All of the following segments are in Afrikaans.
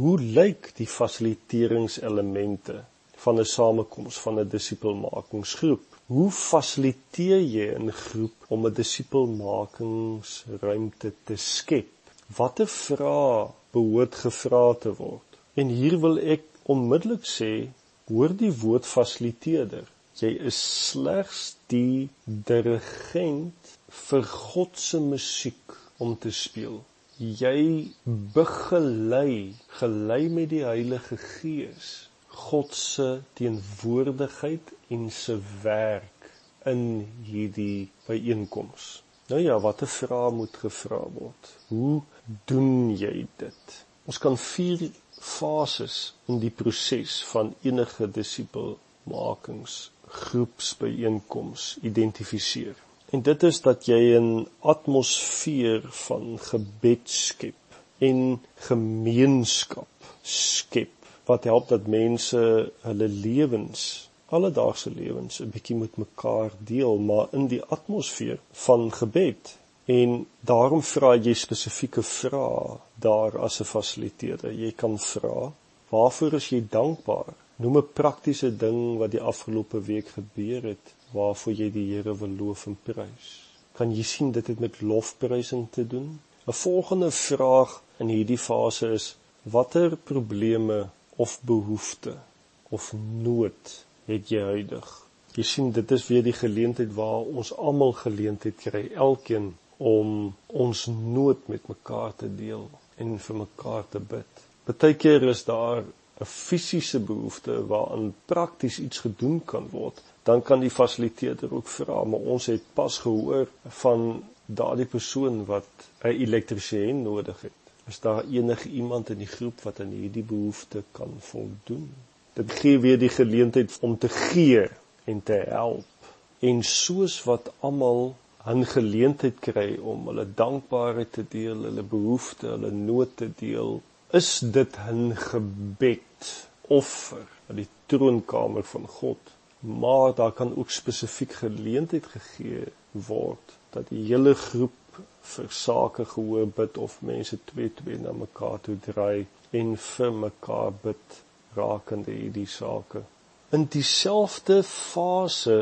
Hoe lyk die fasiliteeringselemente van 'n samekoms van 'n disipelmakingsgroep? Hoe fasiliteer jy 'n groep om 'n disipelmakingsruimte te skep? Watter vrae behoort gevra te word? En hier wil ek onmiddellik sê, hoor die woord fasiliteerder. Jy is slegs die dirigent vir God se musiek om te speel. Jy begelei, gelei met die Heilige Gees, God se teenwoordigheid en se werk in hierdie byeenkoms. Nou ja, watter vrae moet gevra word? Hoe doen jy dit? Ons kan vier fases in die proses van enige disipelmakings groepsbyeenkoms identifiseer. En dit is dat jy 'n atmosfeer van gebed skep en gemeenskap skep wat help dat mense hulle lewens, alledaagse lewens 'n bietjie met mekaar deel, maar in die atmosfeer van gebed. En daarom vra jy spesifieke vrae daar as 'n fasiliteerder. Jy kan vra: "Waarvoor is jy dankbaar?" Noem 'n praktiese ding wat die afgelope week gebeur het waarvoor jy die Here wil loof en prys. Kan jy sien dit het met lofprysing te doen? 'n Volgende vraag in hierdie fase is watter probleme of behoeftes of nood het jy huidig? Jy sien dit is weer die geleentheid waar ons almal geleentheid kry elkeen om ons nood met mekaar te deel en vir mekaar te bid. Partykeer is daar 'n fisiese behoefte waaraan prakties iets gedoen kan word, dan kan die fasiliteerder ook vra, maar ons het pas gehoor van daardie persoon wat 'n elektriesien nodig het. Is daar enige iemand in die groep wat aan hierdie behoefte kan voldoen? Dit gee weer die geleentheid om te gee en te help. En soos wat almal 'n geleentheid kry om hulle dankbaarheid te deel, hulle behoeftes, hulle nood te deel, is dit 'n gebed offer aan die troonkamer van God maar daar kan ook spesifiek geleentheid gegee word dat die hele groep vir sake gehoor bid of mense twee twee na mekaar toe draai en vir mekaar bid rakende hierdie sake. In dieselfde fase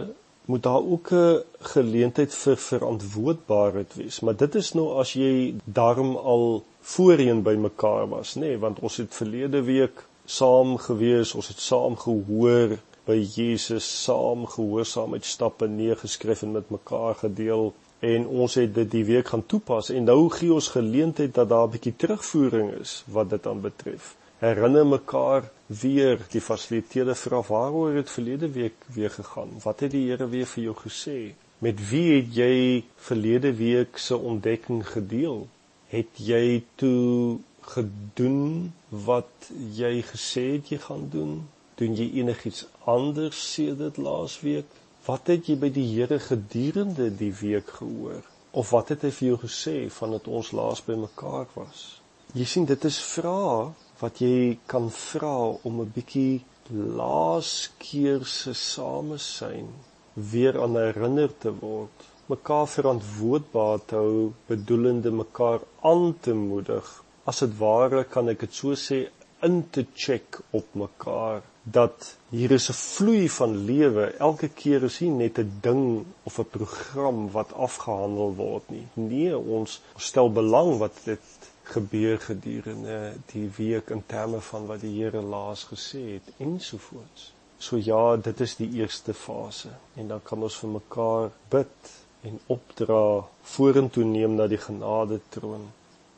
moet daar ook 'n geleentheid vir verantwoordbaarheid wees maar dit is nou as jy daarom al voorheen by mekaar was, nê, nee, want ons het verlede week saam gewees, ons het saam gehoor by Jesus, saam gehoorsaamheid stappe neergeskryf en met mekaar gedeel en ons het dit die week gaan toepas en nou gee ons geleentheid dat daar 'n bietjie terugvoering is wat dit aan betref. Herinner mekaar weer die fasiliteerde vra waaroor het verlede week weer gegaan? Wat het die Here weer vir jou gesê? Met wie het jy verlede week se ontdekking gedeel? het jy toe gedoen wat jy gesê het jy gaan doen? Doen jy enigiets anders sedert laasweek? Wat het jy by die Here gedurende die week gehoor? Of wat het hy vir jou gesê vandat ons laas by mekaar was? Jy sien dit is vrae wat jy kan vra om 'n bietjie laas keer se samesyn weer aan herinner te word mekaar verantwoordbaar te hou, bedoelende mekaar aan te moedig. As dit ware kan ek dit so sê in te check op mekaar dat hier is 'n vloei van lewe. Elke keer is nie net 'n ding of 'n program wat afgehandel word nie. Nee, ons stel belang wat dit gebeur gedurende die week in terme van wat die Here laas gesê het ensovoorts. So ja, dit is die eerste fase en dan kan ons vir mekaar bid en opdra vorentoe neem na die genade troon